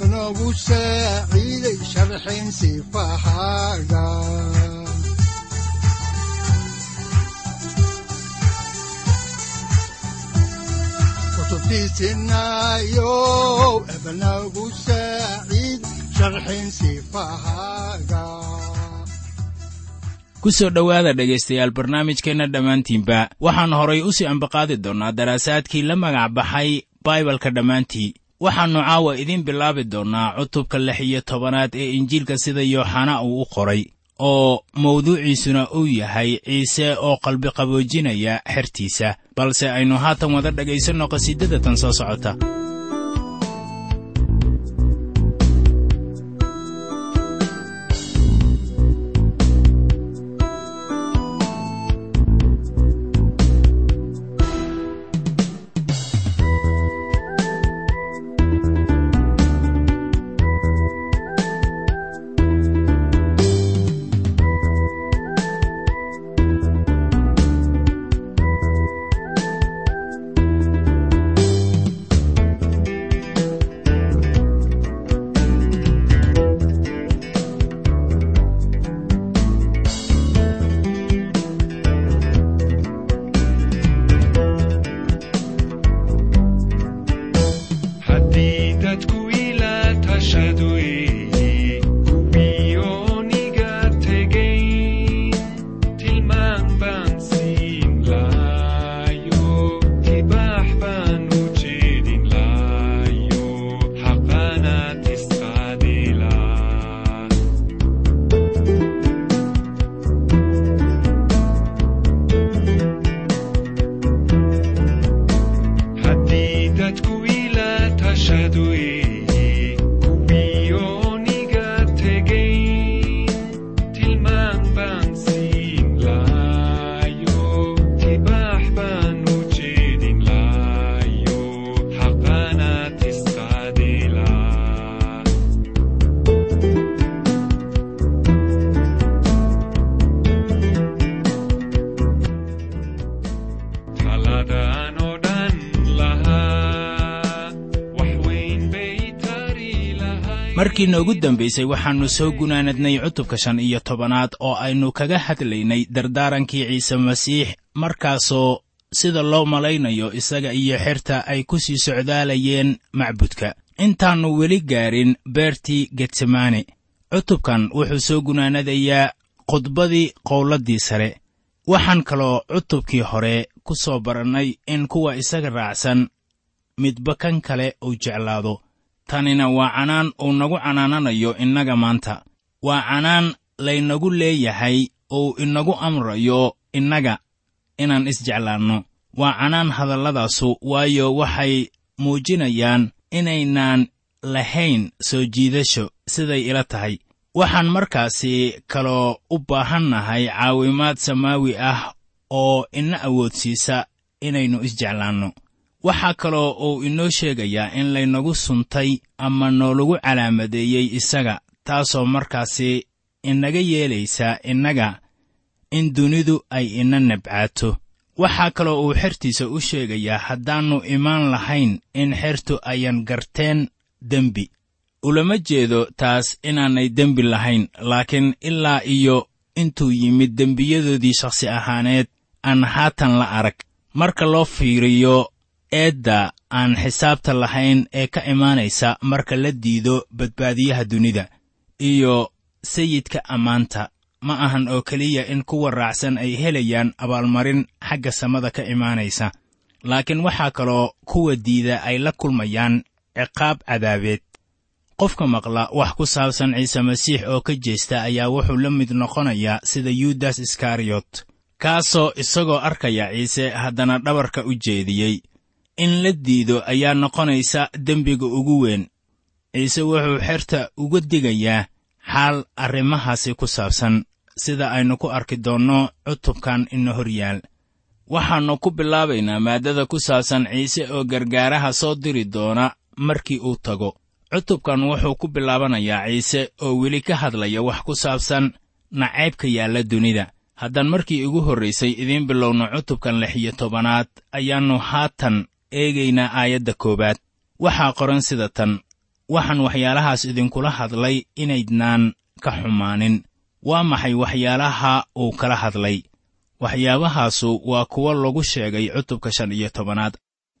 udanogu saaciiday sharxin sifahaaga tubtiisinayow ebanagu saaciid sharxin sifahaaga ku soo dhowaada dhegaystayaal barnaamijkeenna dhammaantiinba waxaan horay u sii ambaqaadi doonnaa daraasaadkii la magac baxay baibalka dhammaantii waxaannu caawa idiin bilaabi doonnaa cutubka lix iyo tobanaad ee injiilka sida yooxana uu u qoray oo mawduuciisuna uu yahay ciise oo qalbiqaboojinaya xertiisa. Balse aynu haatan wada dhegaysanno qhasiidada tan soo socota markii noogu dambaysay waxaannu soo gunaanadnay cutubka shan iyo tobanaad oo aynu kaga hadlaynay dardaarankii ciise masiix. Markaasoo sida loo malaynayo isaga iyo xerta ay ku sii socdaalayeen macbudka. Intaannu weli gaarin beertii getsemaane cutubkan wuxuu soo gunaanadayaa khudbadii qowladdii sare. Waxaan kaloo cutubkii hore ku soo barannay in kuwa isaga raacsan midba kan kale uu jeclaado tanina waa canaan uu nagu canaananayo innaga maanta. Waa canaan laynagu leeyahay uu inagu amrayo innaga inaan isjeclaanno waa canaan hadalladaasu waayo waxay muujinayaan inaynaan lahayn soo jiidasho siday ila tahay. Waxaan markaasi kaloo u baahannahay caawimaad samaawi ah oo ina awoodsiisa inaynu isjeclaanno waxaa kaloo uu inoo sheegayaa in laynagu suntay ama noolagu calaamadeeyey isaga taasoo markaasi inaga yeelaysa innaga in dunidu ay ina nabcaato waxaa kaloo uu xertiisa u sheegayaa haddaannu imaan lahayn in xertu ayan garteen dembi. Ulama jeedo taas inaanay dembi lahayn laakiin ilaa iyo intuu yimid dembiyadoodii shakhsi ahaaneed aan haatan la arag. Marka loo fiiriyo eedda aan xisaabta lahayn ee ka imaanaysa marka la diido badbaadiyaha dunida. Iyo sayidka ammaanta ma ahan oo keliya in kuwa raacsan ay helayaan abaalmarin xagga samada ka imaanaysa. Laakiin waxaa kaloo kuwa diida ay la kulmayaan ciqaab cadaabeed. Qofka maqla wax ku saabsan ciise masiix oo ka jeesta ayaa wuxuu la mid noqonayaa sida yudas iskariyot kaasoo isagoo arkaya ciise haddana dhabarka u jeediyey in la diido ayaa noqonaysa dembiga ugu weyn ciise wuxuu xerta uga digayaa xaal arrimahaasi ku saabsan sida aynu ku arki doonno cutubkan ina hor yaal. Waxaannu ku bilaabaynaa maaddada ku saabsan ciise oo gargaaraha soo diri doona markii uu tago. Cutubkan wuxuu ku bilaabanayaa ciise oo weli ka hadlaya wax ku saabsan nacaybka yaalla dunida. Haddaan markii ugu horraysay idiin bilowno cutubkan lix iyo tobanaad ayaannu haatan eegaynaa aayadda koowaad. Waxaa qoran sida tan waxaan waxyaalahaas idinkula hadlay inaydnaan ka xumaanin. Waa maxay waxyaalaha uu kala hadlay? Waxyaabahaasu waa kuwo lagu sheegay cutubka shan iyo tobanaad.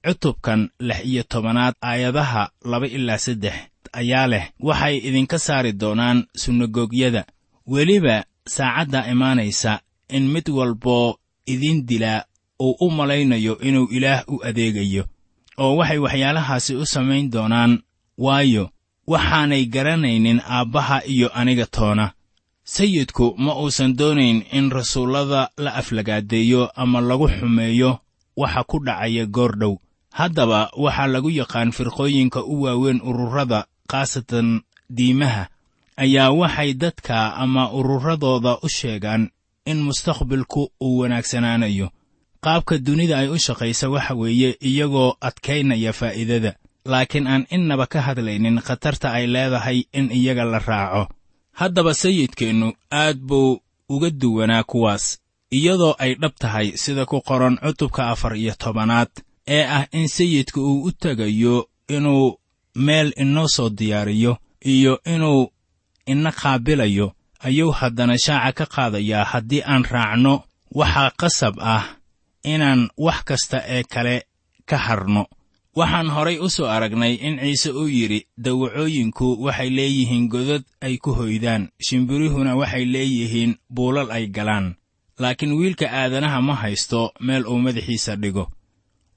Cutubkan lix iyo tobanaad aayadaha laba ilaa saddex ayaa leh waxay idinka saari doonaan sunagogyada weliba saacaddaa imaanaysa in mid walboo idin dilaa uu u malaynayo inuu ilaah u adeegayo oo waxay waxyaalahaasi u samayn doonaan. Waayo waxaanay garanaynin aabbaha iyo aniga toona. Sayidku ma uusan doonayn in rasuullada la aflagaadeeyo ama lagu xumeeyo waxa ku dhacaya goordhow haddaba waxaa lagu yaqaan firqooyinka u waaweyn ururada khaasatan diimaha ayaa waxay dadka ama ururadooda u sheegaan in mustaqbalku uu wanaagsanaanayo qaabka dunida ay u shaqaysa waxa weeye iyagoo adkaynaya faa'iidada. Laakiin aan innaba ka hadlaynin khatarta ay leedahay in iyaga la raaco. Haddaba sayidkeennu aad buu uga duwanaa kuwaas iyadoo ay dhab tahay sida ku qoran cutubka afar iyo tobanaad ee ah in sayidka uu u tegayo inuu meel inoo soo diyaariyo iyo inuu ina qaabilayo. Ayuu haddana shaaca ka qaadayaa haddii aan raacno. Waxaa qasab ah inaan wax kasta ee kale ka harno. Waxaan horay u soo aragnay in ciise uu yidhi dawacooyinku waxay leeyihiin godad ay ku hoydaan shimbirihuna waxay leeyihiin buulal ay galaan. Laakiin wiilka aadanaha ma haysto meel uu madaxiisa dhigo.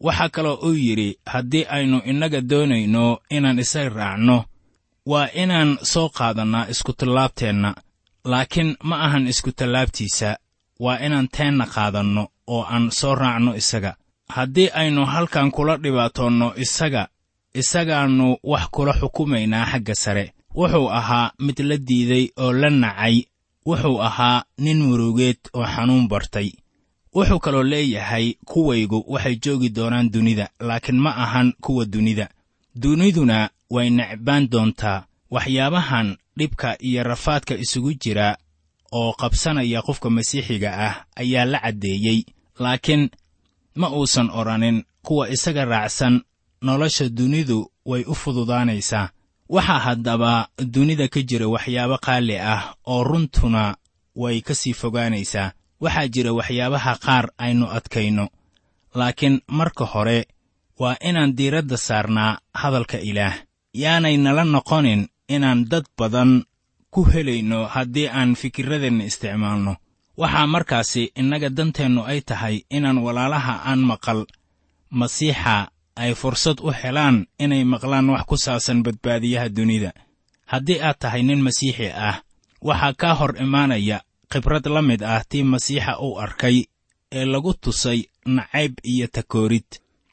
Waxaa kaloo uu yidhi haddii aynu innaga doonayno inaan isaga raacno waa inaan soo qaadannaa iskutallaabteenna laakiin ma ahan iskutallaabtiisa waa inaan teenna qaadanno oo aan soo raacno isaga. Haddii aynu halkan kula dhibaatoonno isaga isagaannu wax kula xukumaynaa xagga sare. Wuxuu ahaa mid la diiday oo la nacay. Wuxuu ahaa nin murugeed oo xanuun bartay. Wuxuu kaloo leeyahay kuwaygu waxay joogi doonaan dunida laakiin ma ahan kuwa dunida. Duniduna way necbaan doontaa. Waxyaabahan dhibka iyo rafaadka isugu jira oo qabsanaya qofka masiixiga ah ayaa la caddeeyey laakiin ma uusan odhanin kuwa isaga raacsan nolosha dunidu way u fududaanaysaa. Waxaa haddaba dunida ka jira waxyaabo qaali ah oo runtuna way ka sii fogaanaysaa. Waxaa jira waxyaabaha qaar aynu adkayno laakiin marka hore waa inaan diiradda saarnaa hadalka ilaah. Yaanay nala noqonin inaan dad badan ku helayno haddii aan fikirradeenna isticmaalno. Waxaa markaasi innaga danteennu ay tahay inaan walaalaha aan maqal. Masiixa ay fursad u helaan inay maqlaan wax ku saabsan badbaadiyaha dunida. Haddii aad tahay nin masiixi ah waxaa kaa hor imaanaya khibrad la mid ah tii masiixa uu arkay ee lagu tusay nacayb iyo takoorid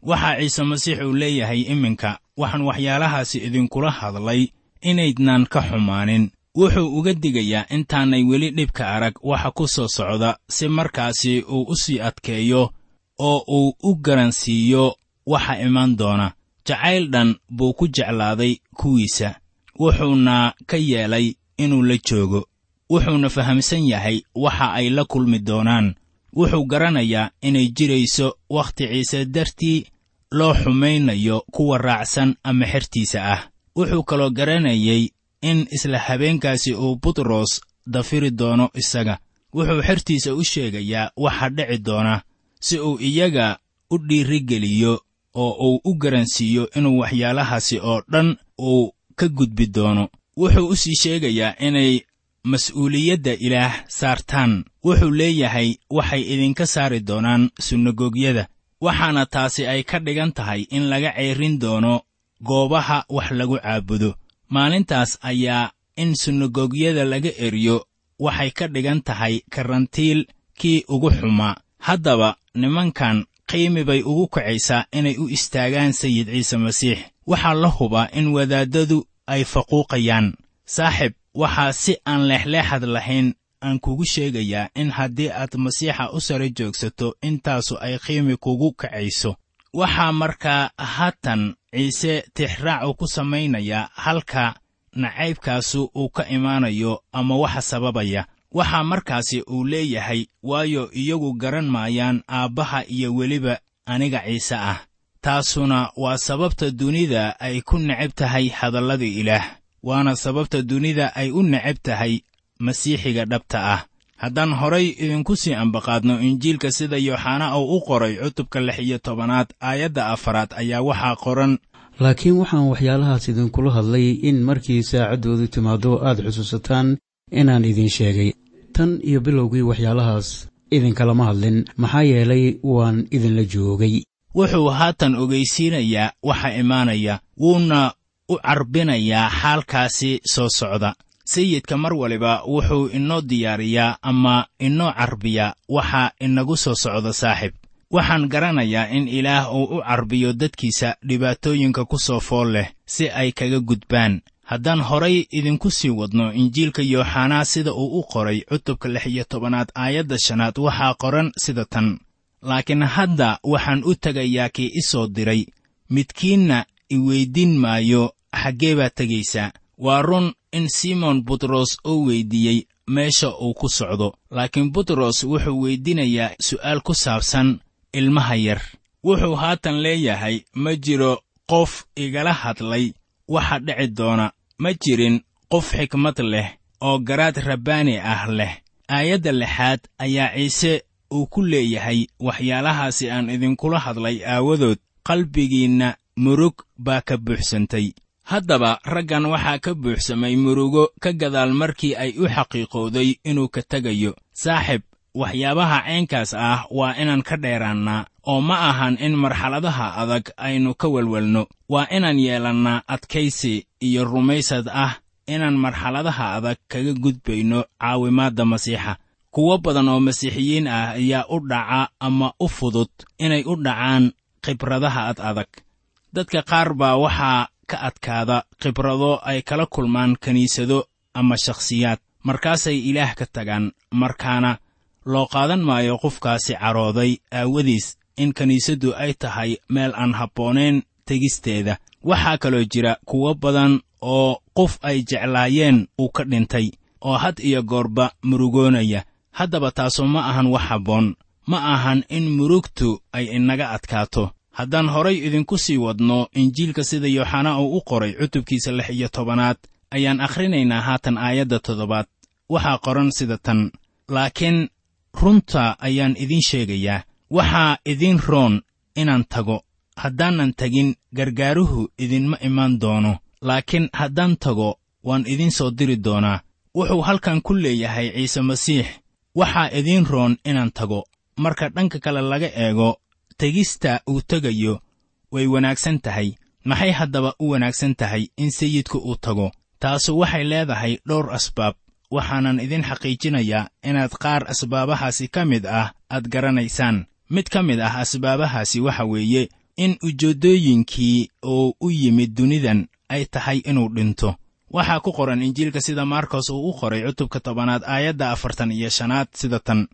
waxaa ciise masiix uu leeyahay iminka waxaan waxyaalahaasi idinkula hadlay inaydnaan ka xumaanin wuxuu uga digayaa intaanay weli dhibka arag waxa ku soo socda si markaasi uu u sii adkeeyo oo uu u garansiiyo waxa imaan doona. Jacayl dhan buu ku jeclaaday kuwiisa wuxuuna ka yeelay inuu la joogo wuxuuna fahamsan yahay waxa ay la kulmi doonaan. Wuxuu garanayaa inay jirayso wakhti ciise dartii loo xumaynayo kuwa raacsan ama xertiisa ah. Wuxuu kaloo garanayay in isla habeenkaasi uu butros dafiri doono isaga. Wuxuu xertiisa u sheegayaa waxa dhici doona si uu iyaga u dhiirigeliyo oo uu u garansiiyo inuu waxyaalahaasi oo dhan uu ka gudbi doono. Wuxuu u sii sheegayaa inay mas'uuliyadda ilaah saartaan. Wuxuu leeyahay waxay idinka saari doonaan sunagogyada waxaana taasi ay ka dhigan tahay in laga ceerin doono goobaha wax lagu caabudo maalintaas ayaa in sunagogyada laga eriyo waxay ka dhigan tahay karantiil kii ugu xumaa haddaba nimankan qiimi bay ugu kacaysaa inay u istaagaan sayid ciise masiix. Waxaa la hubaa in wadaaddadu ay faquuqayaan. Saaxib waxaa si aan leexleexad lahayn aan kugu sheegayaa in haddii aad masiixa u sare joogsato intaasu ay qiimi kugu kacayso. Waxaa markaa haatan ciise tixraacu ku samaynayaa halka nacaybkaasu uu ka imaanayo ama waxa sababaya. Waxaa markaasi uu leeyahay waayo iyagu garan maayaan aabbaha iyo weliba aniga ciise ah. Taasuna waa sababta dunida ay ku necab tahay hadallada ilaah waana sababta dunida ay u necab tahay masiixiga dhabta ah haddaan horay idinku sii ambaqaadno injiilka sida yooxana uu u qoray cutubka lix iyo tobanaad aayadda afaraad ayaa waxaa qoran. Laakiin waxaan waxyaalahaas idinkula hadlay in markii saacaddoodu timaaddo aad xusuusataan inaan idin sheegay. Tan iyo bilowgii waxyaalahaas idinkalama hadlin maxaa yeelay waan idinla joogay. Wuxuu haatan ogaysiinayaa waxa imaanaya wuuna u carbinayaa xaalkaasi soo socda sayidka mar waliba wuxuu inoo diyaariyaa ama inoo carbiyaa waxa inagu soo socda saaxib. Waxaan garanayaa in ilaah uu u carbiyo dadkiisa dhibaatooyinka ku soo fool leh si ay kaga gudbaan. Haddaan horay idinku sii wadno injiilka yooxanaa sida uu u qoray cutubka lix iyo tobanaad aayadda shanaad waxaa qoran sida tan. Laakiin hadda waxaan u tegayaa kii i soo diray midkiinna i weyddiin maayo xaggee baad tegaysaa waa run in simon butros uu weyddiiyey meesha uu ku socdo laakiin butros wuxuu weyddiinayaa su'aal ku saabsan ilmaha yar. Wuxuu haatan leeyahay ma jiro qof igala hadlay waxa dhici doona ma jirin qof xikmad leh oo garaad rabbaani ah leh. Aayadda lixaad ayaa ciise uu ku leeyahay waxyaalahaasi aan idinkula hadlay aawadood qalbigiinna murug baa ka buuxsantay haddaba raggan waxaa ka buuxsamay murugo ka gadaal markii ay u xaqiiqowday inuu ka tegayo saaxib waxyaabaha caynkaas ah waa inaan ka dheeraannaa oo ma ahan in marxaladaha adag aynu ka welwelno. Waa inaan yeelannaa adkaysi iyo rumaysad ah inaan marxaladaha adag kaga gudbayno caawimaadda masiixa. Kuwo badan oo masiixiyiin ah ayaa u dhaca ama u fudud inay u dhacaan khibradaha ad adag dadka qaar baa waxaa ka adkaada khibrado ay kala kulmaan kiniisado ama shakhsiyaad. Markaasay ilaah ka tagaan markaana loo qaadan maayo qofkaasi carooday aawadiis in kiniisaddu ay tahay meel aan habboonayn tegisteeda. Waxaa kaloo jira kuwo badan oo qof ay jeclaayeen uu ka dhintay oo had iyo goorba murugoonaya. Haddaba taasu ma ahan wax habboon ma ahan in murugtu ay inaga adkaato haddaan horay idinku sii wadno injiilka sida yooxanaa uu u qoray cutubkiisa lix iyo tobanaad ayaan akhrinaynaa haatan aayadda toddobaad. Waxaa qoran sida tan laakiin runta ayaan idiin sheegayaa. Waxaa idiin roon inaan tago. Haddaanan tegin gargaaruhu idinma imaan doono. Laakiin haddaan tago waan idiin soo diri doonaa. Wuxuu halkan ku leeyahay ciise masiix waxaa idiin roon inaan tago. Marka dhanka kale laga eego tegista uu tegayo way wanaagsan tahay. Maxay haddaba u wanaagsan tahay in sayidku uu tago? Taasu waxay leedahay dhowr asbaab. Waxaanan idin xaqiijinayaa inaad qaar asbaabahaasi ka mid ah aad garanaysaan. Mid ka mid ah asbaabahaasi waxa weeye in ujeeddooyinkii oo u yimid dunidan ay tahay inuu dhinto. Waxaa ku qoran injiilka sida maarkos uu u qoray cutubka tobanaad aayadda afartan iyo shanaad sida tan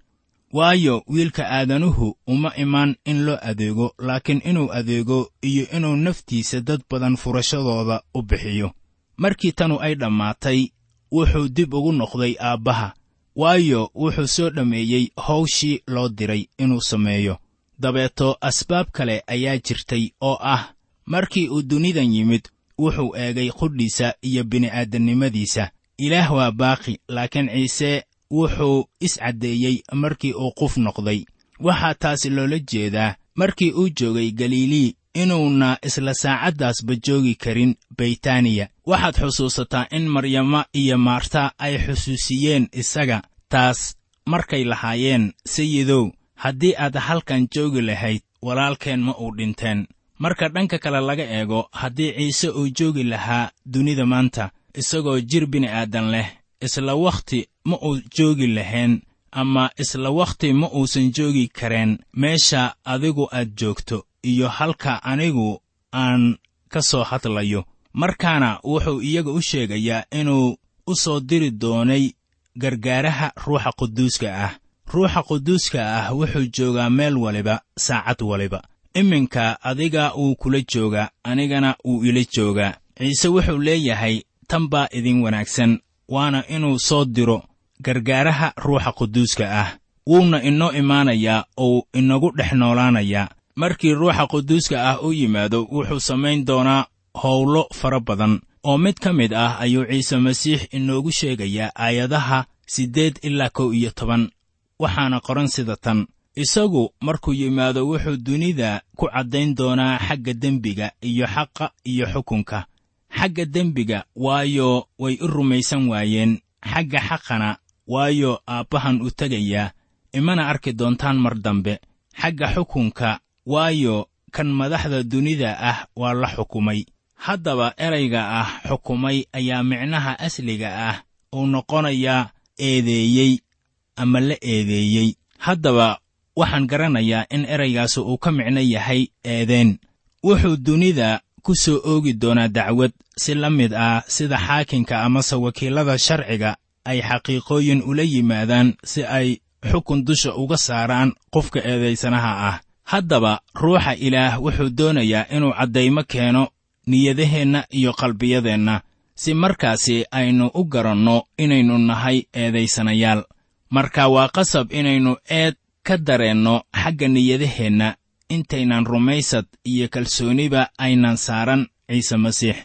waayo wiilka aadanuhu uma imaan in loo adeego laakiin inuu adeego iyo inuu naftiisa dad badan furashadooda u bixiyo. Markii tanu ay dhammaatay wuxuu dib ugu noqday aabbaha waayo wuxuu soo dhammeeyey hawshii loo diray inuu sameeyo. Dabeeto asbaab kale ayaa jirtay oo ah markii uu dunidan yimid wuxuu eegay qudhiisa iyo bini'aadannimadiisa ilaah waa baaqi laakiin ciise wuxuu iscaddeeyey markii uu quf noqday. Waxaa taasi loola jeedaa markii uu joogay galilii inuuna isla saacaddaasba joogi karin beytaniya waxaad xusuusataa in maryama iyo maarta ay xusuusiyeen isaga taas markay lahaayeen sayidow haddii aad halkan joogi lahayd walaalkeen ma uu dhinteen. Marka dhanka kale laga eego haddii ciise uu joogi lahaa dunida maanta isagoo jir bini'aadan leh isla wakhti ma uu joogi lahayn ama isla wakhti ma uusan joogi kareen meesha adigu aad joogto iyo halka anigu aan ka soo hadlayo. Markaana wuxuu iyaga u sheegayaa inuu u soo diri doonay gargaaraha ruuxa quduuska ah. Ruuxa quduuska ah wuxuu joogaa meel waliba saacad waliba. Iminka adiga wuu kula joogaa anigana wuu ila joogaa. Ciise wuxuu leeyahay tan baa idin wanaagsan waana inuu soo diro gargaaraha ruuxa quduuska ah. Wuuna inoo imaanayaa ou inagu dhex noolaanayaa markii ruuxa quduuska ah u yimaado wuxuu samayn doonaa howlo fara badan. Oo mid ka mid ah ayuu ciise masiix inoogu sheegayaa aayadaha siddeed ilaa kow iyo toban. Waxaana qoran sida tan. Isagu markuu yimaado wuxuu dunida ku caddayn doonaa xagga dembiga iyo xaqa iyo xukunka xagga dembiga waayo way u rumaysan waayeen. Xagga xaqana waayo aabbahan u tegayaa imana arki doontaan mar dambe. Xagga xukunka waayo kan madaxda dunida ah waa la xukumay. Haddaba erayga ah xukumay ayaa micnaha asliga ah uu noqonayaa eedeeyey ama la eedeeyey. Haddaba waxaan garanayaa in eraygaasi uu ka micno yahay eedeen. Wuxuu dunida ku soo oogi doonaa dacwad si la mid ah sida xaakinka amase wakiillada sharciga ay xaqiiqooyin ula yimaadaan si ay xukun dusha uga saaraan qofka eedaysanaha ah. Haddaba ruuxa ilaah wuxuu doonayaa inuu caddaymo keeno niyadaheenna iyo qalbiyadeenna si markaasi aynu u garanno inaynu nahay eedaysanayaal. Marka waa qasab inaynu eed ka dareenno xagga niyadaheenna intaynan rumaysad iyo kalsooniba aynan saaran ciise masiix.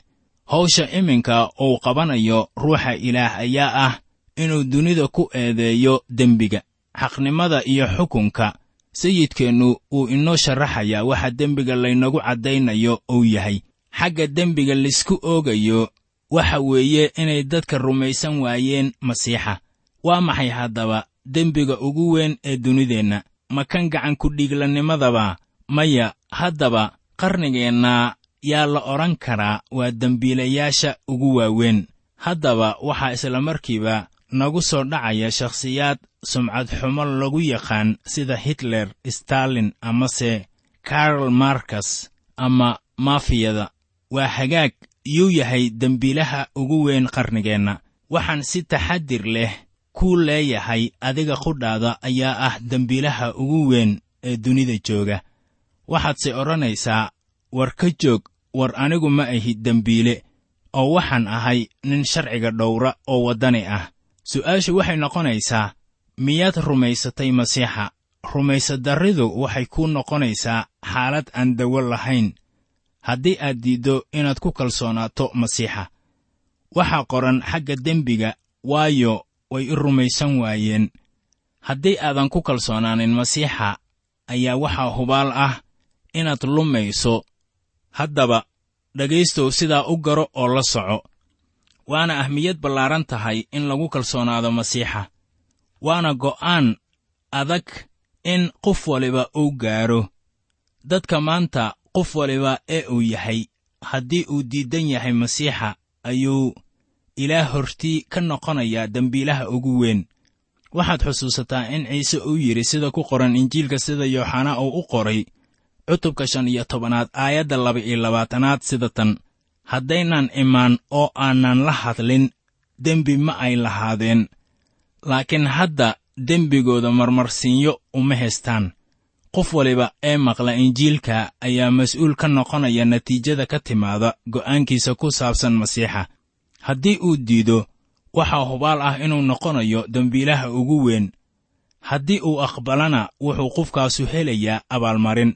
Hawsha iminka uu qabanayo ruuxa ilaah ayaa ah inuu dunida ku eedeeyo dembiga xaqnimada iyo xukunka. Sayidkeennu wuu inoo sharaxayaa waxa dembiga laynagu caddaynayo uu yahay. Xagga dembiga laysku oogayo waxa weeye inay dadka rumaysan waayeen masiixa. Waa maxay haddaba dembiga ugu weyn ee dunideenna? Ma kan gacan ku-dhiiglannimadaba maya haddaba qarnigeenna yaa la odhan karaa waa dembiilayaasha ugu waaweyn. Haddaba waxaa isla markiiba nagu soo dhacaya shakhsiyaad sumcad xumo lagu yaqaan sida hitler stalin amase karl markas ama mafiyada. Waa hagaag yuu yahay dembiilaha ugu weyn qarnigeenna. Waxaan si taxadir leh kuu leeyahay adiga qudhaada ayaa ah dembiilaha ugu weyn ee dunida jooga waxaadse odhanaysaa war ka joog war anigu ma ahi dembiile oo waxaan ahay nin sharciga dhowra oo waddani ah. Su'aashu waxay noqonaysaa miyaad rumaysatay masiixa? Rumaysadarridu waxay kuu noqonaysaa xaalad aan dawo lahayn. Haddii aad diiddo inaad ku kalsoonaato masiixa waxaa qoran xagga dembiga waayo way i rumaysan waayeen. Haddii aadan ku kalsoonaanin masiixa ayaa waxaa hubaal ah inaad lumayso. Haddaba dhegaystow sidaa u garo oo la soco. Waana ahmiyad ballaaran tahay in lagu kalsoonaado masiixa. Waana go'aan adag in qof waliba uu gaadho dadka maanta qof waliba ee uu yahay haddii uu diidan yahay masiixa ayuu ilaah hortii ka noqonayaa dembiilaha ugu weyn. Waxaad xusuusataa in ciise uu yidhi sida ku qoran injiilka sida yooxanaa uu u qoray cutubka shan iyo tobanaad aayadda laba iyo labaatanaad sida tan. Haddaynan imaan oo aanan la hadlin dembi ma ay lahaadeen. Laakiin hadda dembigooda marmarsiinyo uma haystaan. Qof waliba ee maqla injiilka ayaa mas'uul ka noqonaya natiijada ka timaada go'aankiisa ku saabsan masiixa. Haddii uu diido waxaa hubaal ah inuu noqonayo dembiilaha ugu weyn. Haddii uu aqbalana wuxuu qofkaasu helayaa abaalmarin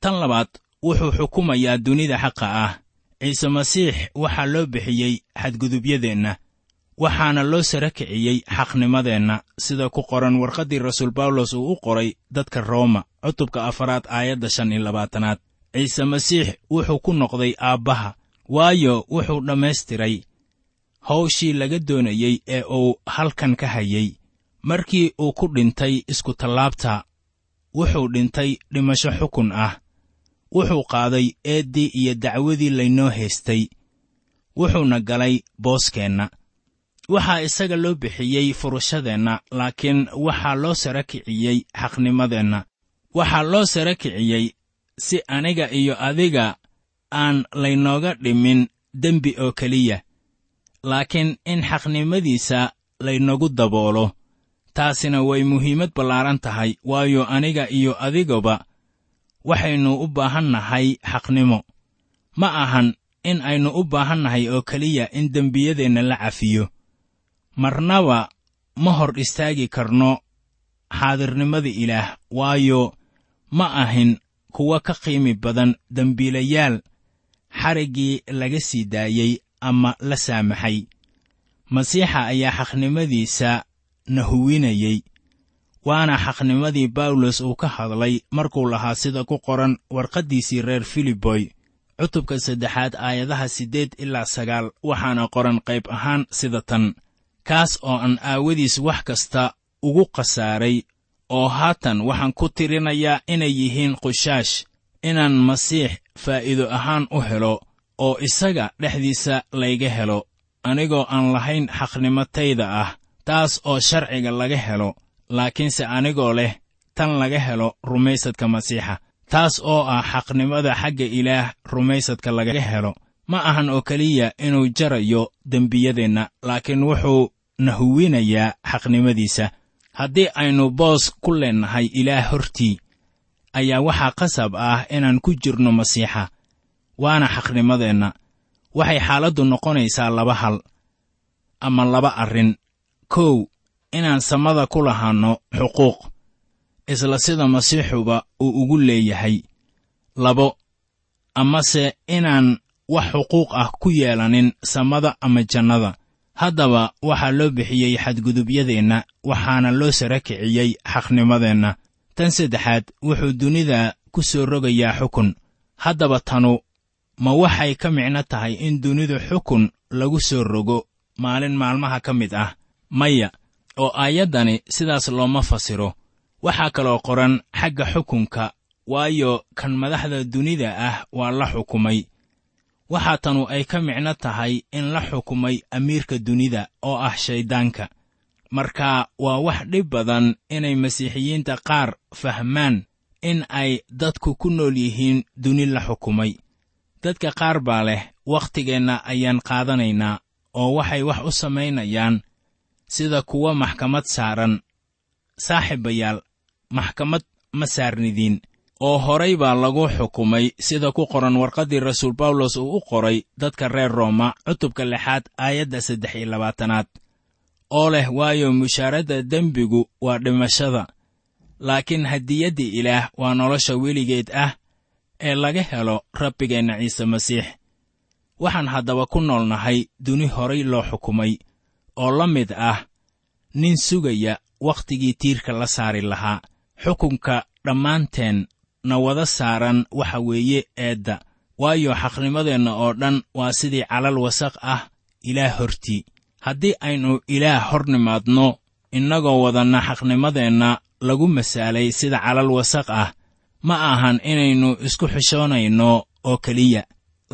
tan labaad wuxuu xukumayaa dunida xaqa ah. Ciise masiix waxaa loo bixiyey xadgudubyadeenna waxaana loo sara kiciyey xaqnimadeenna. Sida ku qoran warqaddii rasuul bawlos uu u qoray dadka rooma cutubka afaraad aayadda shan iyo labaatanaad. Ciise masiix wuxuu ku noqday aabbaha waayo wuxuu dhammaystiray hawshii laga doonayey ee uu halkan ka hayey markii uu ku dhintay iskutallaabta wuxuu dhintay dhimasho xukun ah wuxuu qaaday eeddii iyo dacwadii laynoo haystay. Wuxuuna galay booskeenna. Waxaa isaga loo bixiyey furashadeenna laakiin waxaa loo sara kiciyey xaqnimadeenna. Waxaa loo sara kiciyey si aniga iyo adiga aan laynooga dhimin dembi oo keliya laakiin in xaqnimadiisa laynagu daboolo. Taasina way muhiimad ballaaran tahay waayo aniga iyo adigaba waxaynu u baahan nahay xaqnimo. Ma ahan in aynu u baahan nahay oo keliya in dembiyadeenna la cafiyo. Marnaba ma hor istaagi karno xaadirnimada ilaah waayo ma ahin kuwa ka qiimi badan dembiilayaal xariggii laga sii daayey ama la saamaxay. Masiixa ayaa xaqnimadiisa na huwinayey waana xaqnimadii bawlos uu ka hadlay markuu lahaa sida ku qoran warqaddiisii reer filiboy. Cutubka saddexaad aayadaha siddeed ilaa sagaal waxaana qoran qayb ahaan sida tan. Kaas oo aan aawadiis wax kasta ugu khasaaray oo haatan waxaan ku tirinayaa inay yihiin qushaash inaan masiix faa'iido ahaan u helo oo isaga dhexdiisa layga helo anigoo aan lahayn xaqnimatayda ah taas oo sharciga laga helo laakiinse anigoo leh tan laga helo rumaysadka masiixa. Taas oo ah xaqnimada xagga ilaah rumaysadka laga helo. Ma ahan oo keliya inuu jarayo dembiyadeenna laakiin wuxuu na huwinayaa xaqnimadiisa. Haddii aynu boos ku leennahay ilaah hortii ayaa waxaa qasab ah inaan ku jirno masiixa. Waana xaqnimadeenna. Waxay xaaladdu noqonaysaa laba hal ama laba arrin. Kow inaan samada ku lahaanno xuquuq isla sida masiixuba uu ugu leeyahay. Labo amase inaan wax xuquuq ah ku yeelanin samada ama jannada. Haddaba waxaa loo bixiyey xadgudubyadeenna waxaana loo sara kiciyey xaqnimadeenna. Tan saddexaad wuxuu dunida ku soo rogayaa xukun. Haddaba tanu ma waxay ka micno tahay in dunidu xukun lagu soo rogo maalin maalmaha ka mid ah? Maya oo aayaddani sidaas looma fasiro. Waxaa kaloo qoran xagga xukunka waayo kan madaxda dunida ah waa la xukumay. Waxaa tanu ay ka micno tahay in la xukumay amiirka dunida oo ah shayddaanka marka waa wax dhib badan inay masiixiyiinta qaar fahmaan in ay dadku ku nool yihiin duni la xukumay. Dadka qaar baa leh wakhtigeenna ayaan qaadanaynaa oo waxay wax u samaynayaan sida kuwa maxkamad saaran. Saaxiibayaal maxkamad ma saarnidiin oo horay baa lagu xukumay sida ku qoran warqaddii rasuul bawlos uu u qoray dadka reer rooma cutubka lixaad aayadda saddex iyo labaatanaad. Oo leh waayo mushaaradda dembigu waa dhimashada laakiin hadiyaddii ilaah waa nolosha weligeed ah ee laga helo rabbigeenna ciise masiix. Waxaan haddaba ku noolnahay duni horay loo xukumay oo la mid ah nin sugaya wakhtigii tiirka la saari lahaa. Xukunka dhammaanteen na wada saaran waxa weeye eedda. Waayo xaqnimadeenna oo dhan waa sidii calal wasaq ah ilaah hortii haddii aynu ilaah hor nimaadno innagoo wadanna xaqnimadeenna lagu masaalay sida calal wasaq ah ma ahan inaynu isku xishoonayno oo keliya.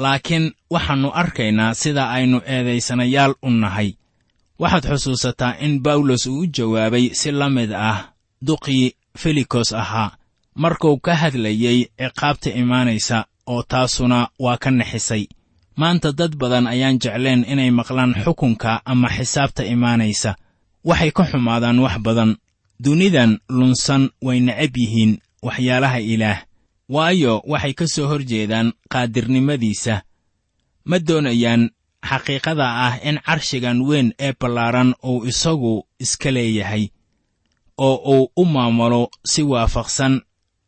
Laakiin waxaannu arkaynaa sida aynu eedaysanayaal u nahay waxaad xusuusataa in bawlos uu u jawaabay si la mid ah duqii felikos ahaa. Markuu ka hadlayey ciqaabta imaanaysa oo taasuna waa ka nixisay maanta dad badan ayaan jecleen inay maqlaan xukunka ama xisaabta imaanaysa. Waxay ka xumaadaan wax badan. Dunidan lunsan way necab yihiin waxyaalaha ilaah. Waayo waxay ka soo hor jeedaan qaadirnimadiisa. Ma doonayaan xaqiiqada ah in carshigan weyn ee ballaaran uu isagu iska leeyahay oo uu u maamulo si waafaqsan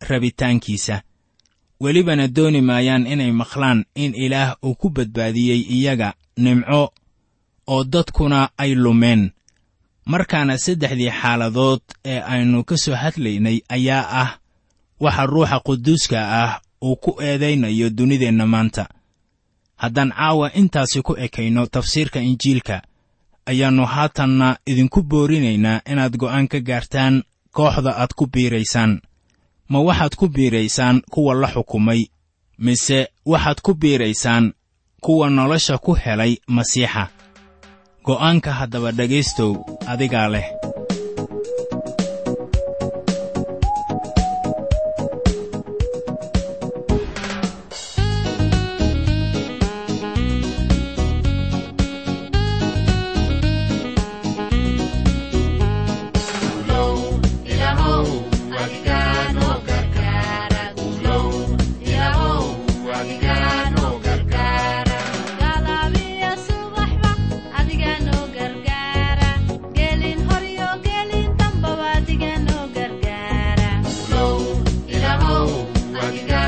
rabitaankiisa. Welibana dooni maayaan inay maqlaan in ilaah uu ku badbaadiyey iyaga nimco oo dadkuna ay lumeen. Markaana saddexdii xaaladood ee aynu ka soo hadlaynay ayaa ah waxa ruuxa quduuska ah uu ku eedaynayo dunideenna maanta haddaan caawa intaasi ku ekayno tafsiirka injiilka ayaannu haatanna idinku boorinaynaa inaad go'aan ka gaartaan kooxda aad ku biiraysaan. Ma waxaad ku biiraysaan kuwa la xukumay mise waxaad ku biiraysaan kuwa nolosha ku helay masiixa? Go'aanka haddaba dhegaystow adigaa leh Idaho, I got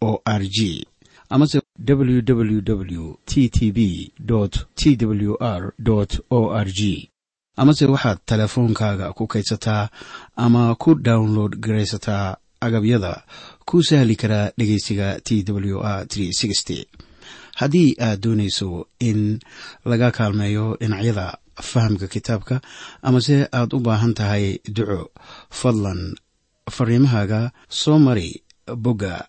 o r g. Amase www t t b t w r o r g. Amase waxaad teleefoonkaaga ku kaydsataa ama ku download garaysataa agabyada ku sahli karaa dhegeysiga t w r haddii aad doonayso in laga kaalmeeyo dhinacyada fahamka kitaabka amase aad u baahan tahay duco fadlan fariimahaaga soo mari bogga